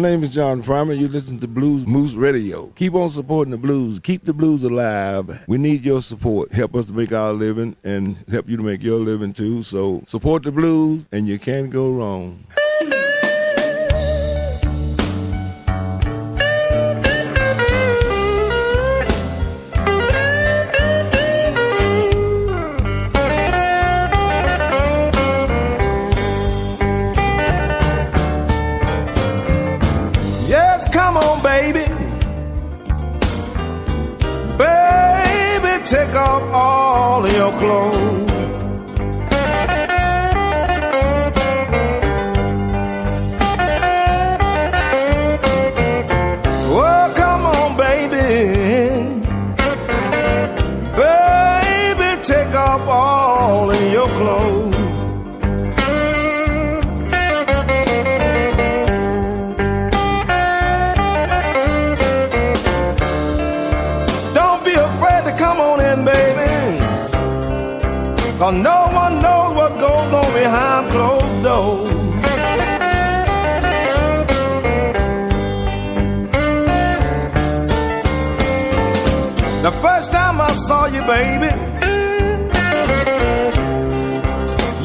name is John Primer. You listen to Blues Moose Radio. Keep on supporting the blues. Keep the blues alive. We need your support. Help us to make our living and help you to make your living too. So support the blues and you can't go wrong. Close. you, baby.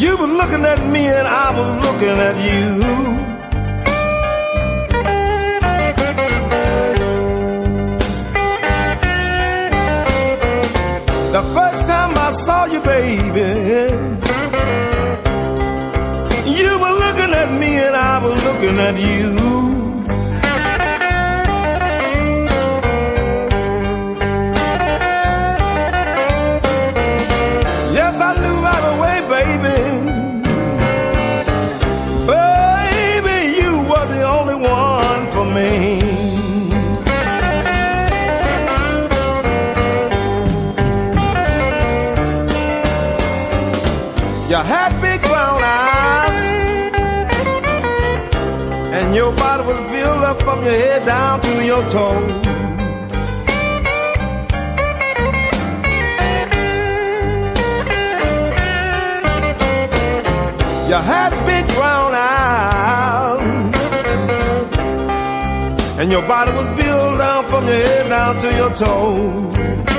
You were looking at me and I was looking at you. The first time I saw you, baby, you were looking at me and I was looking at you. Your toes. You had big brown eyes, and your body was built down from your head down to your toes.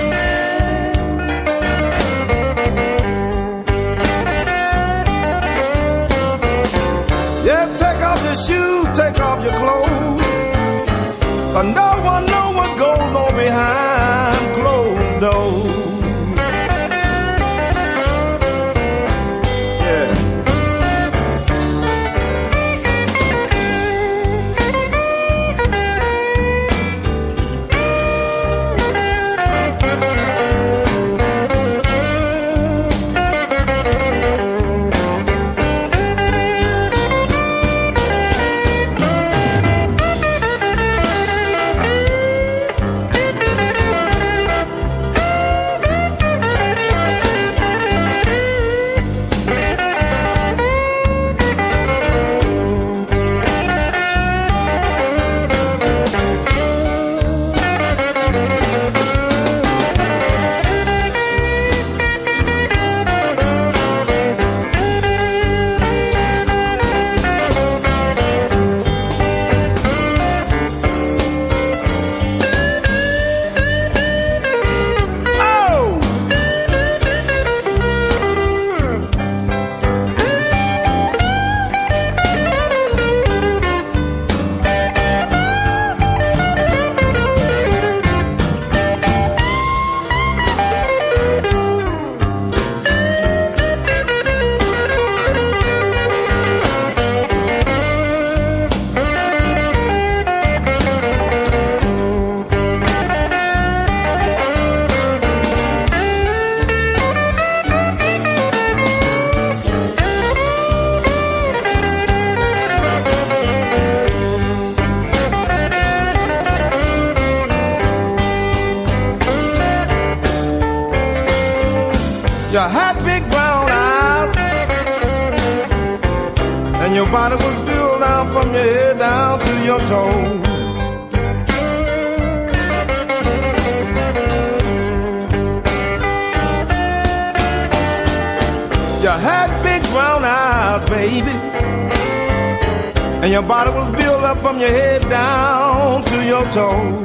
Your body was built up from your head down to your toes.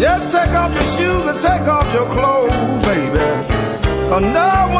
Just take off your shoes and take off your clothes, baby. Cause no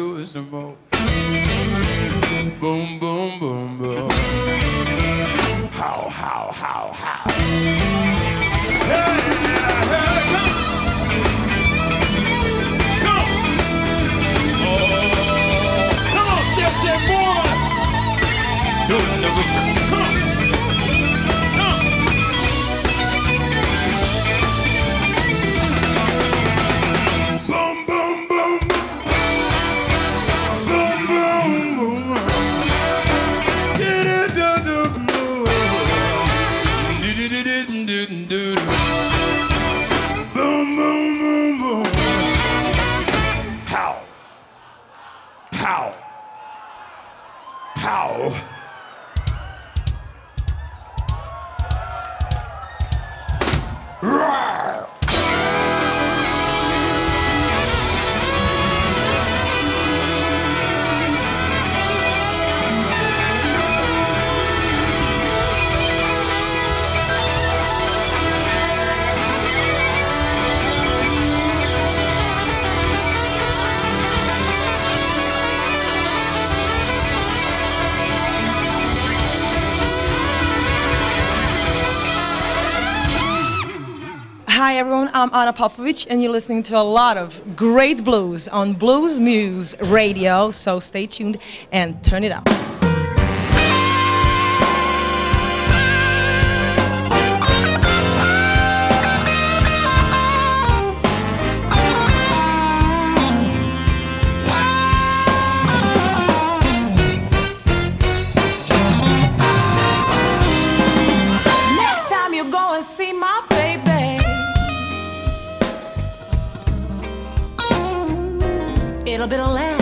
do some more. Boom, boom, boom, boom. How, how, how, how. Come. On, step, step, boy. Don't never. I'm Ana Popovic, and you're listening to a lot of great blues on Blues Moose Radio. So stay tuned and turn it up. little bit of land.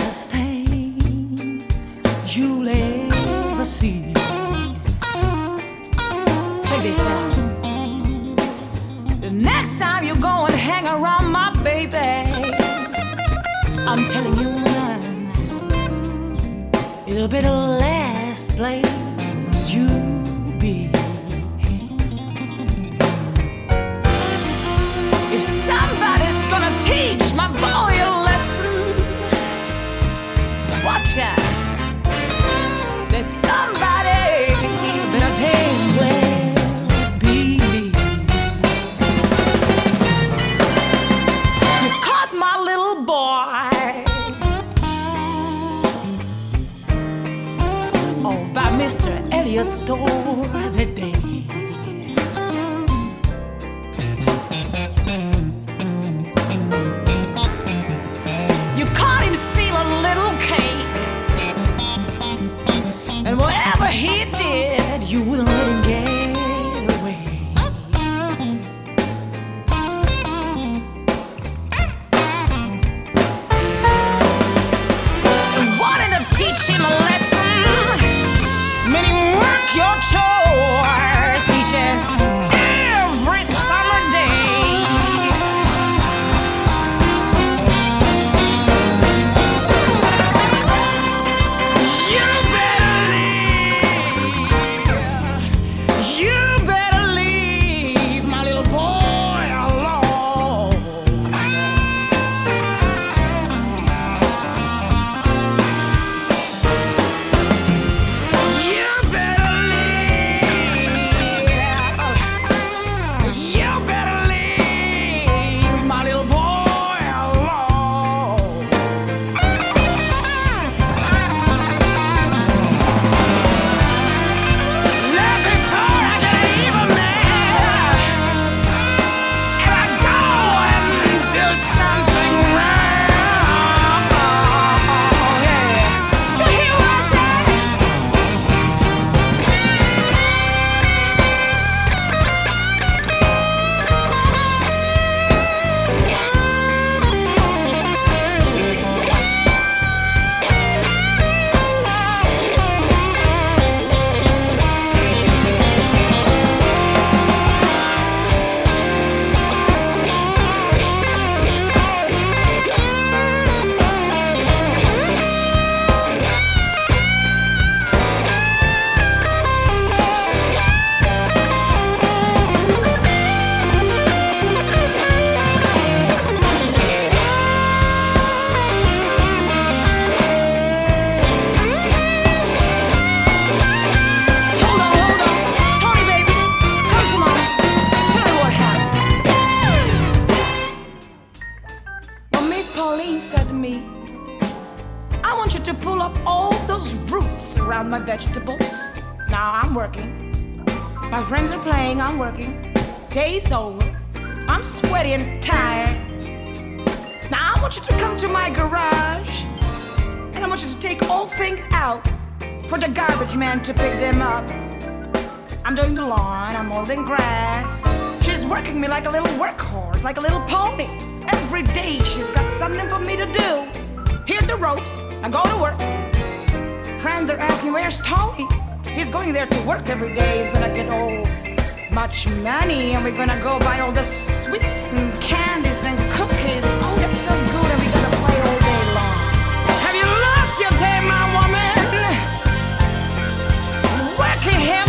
To take all things out for the garbage man to pick them up. I'm doing the lawn, I'm mowing grass. She's working me like a little workhorse, like a little pony. Every day she's got something for me to do. Here the ropes, I go to work. Friends are asking, where's Tony? He's going there to work every day. He's gonna get all much money, and we're gonna go buy all the sweets and candies Working him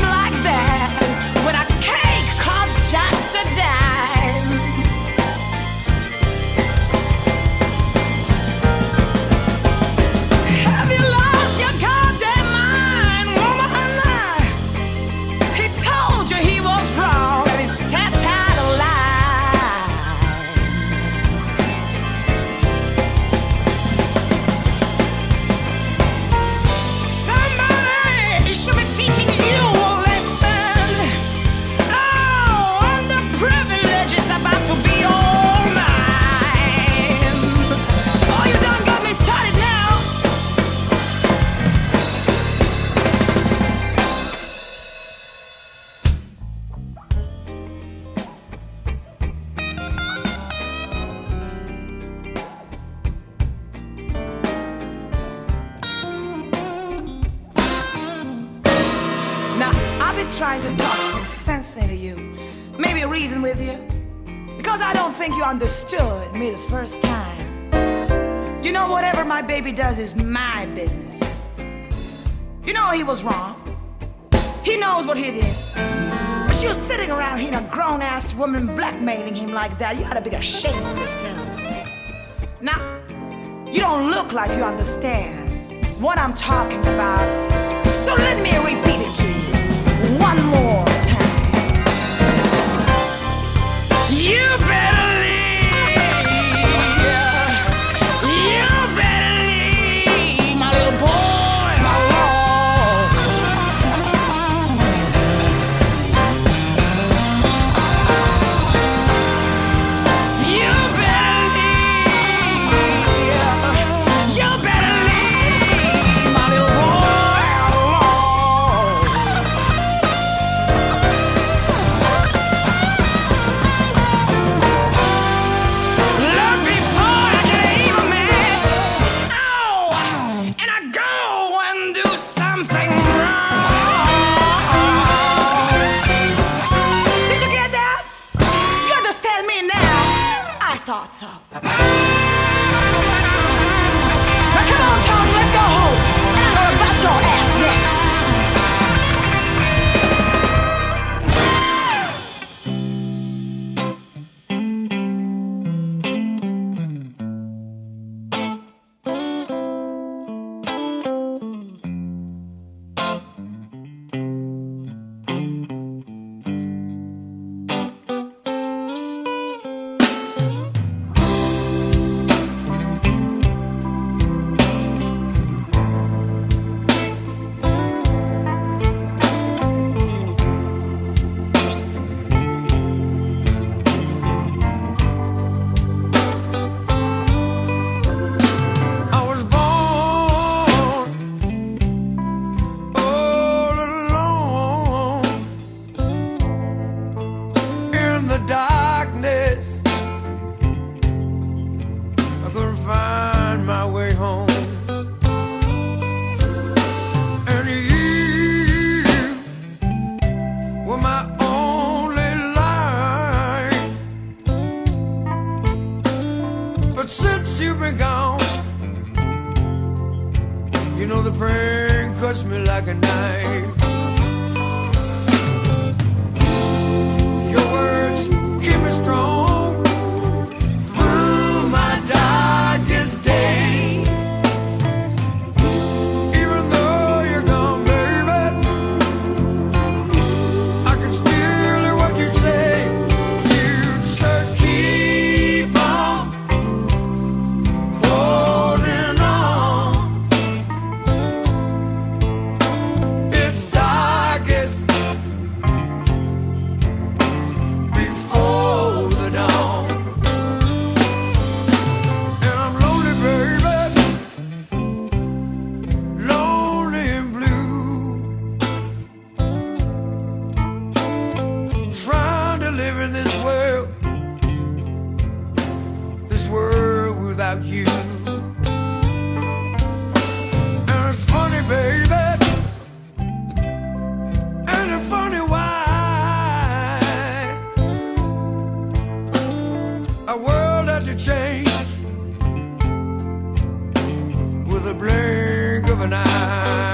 the first time. You know, whatever my baby does is my business. You know he was wrong. He knows what he did. But you're sitting around here, a grown ass woman blackmailing him like that. You ought to be ashamed of yourself. Now, you don't look like you understand what I'm talking about. So let me repeat it to you haven't I?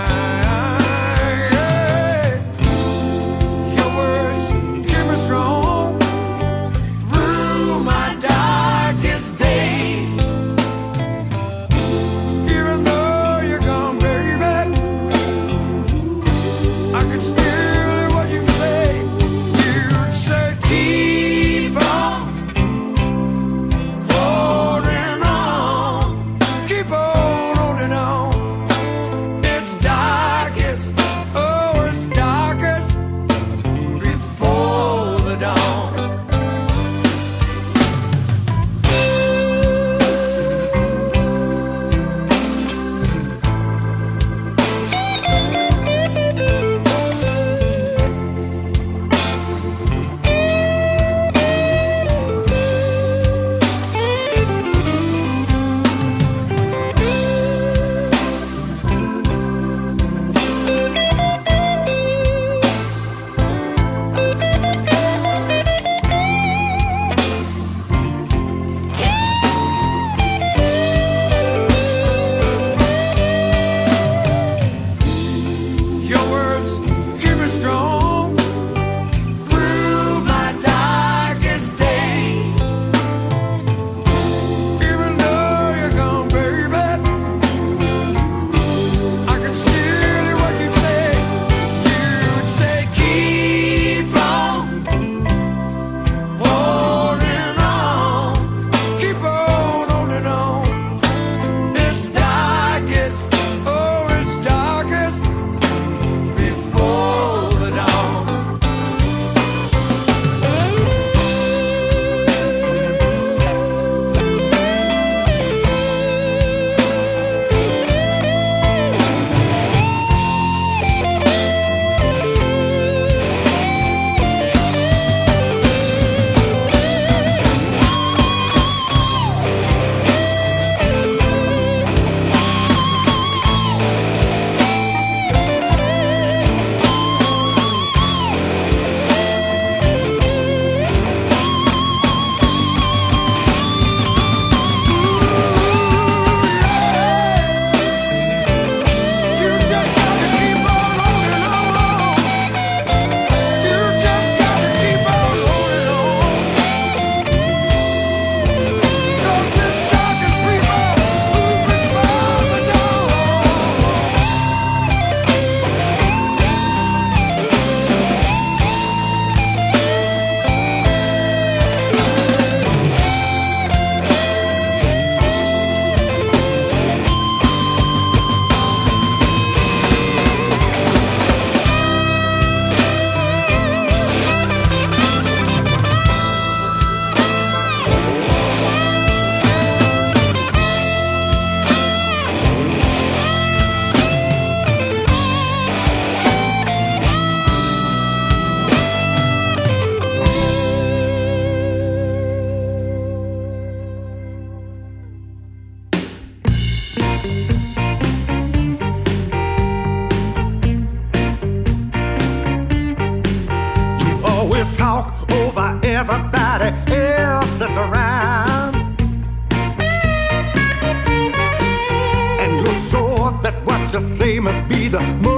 Say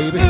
baby.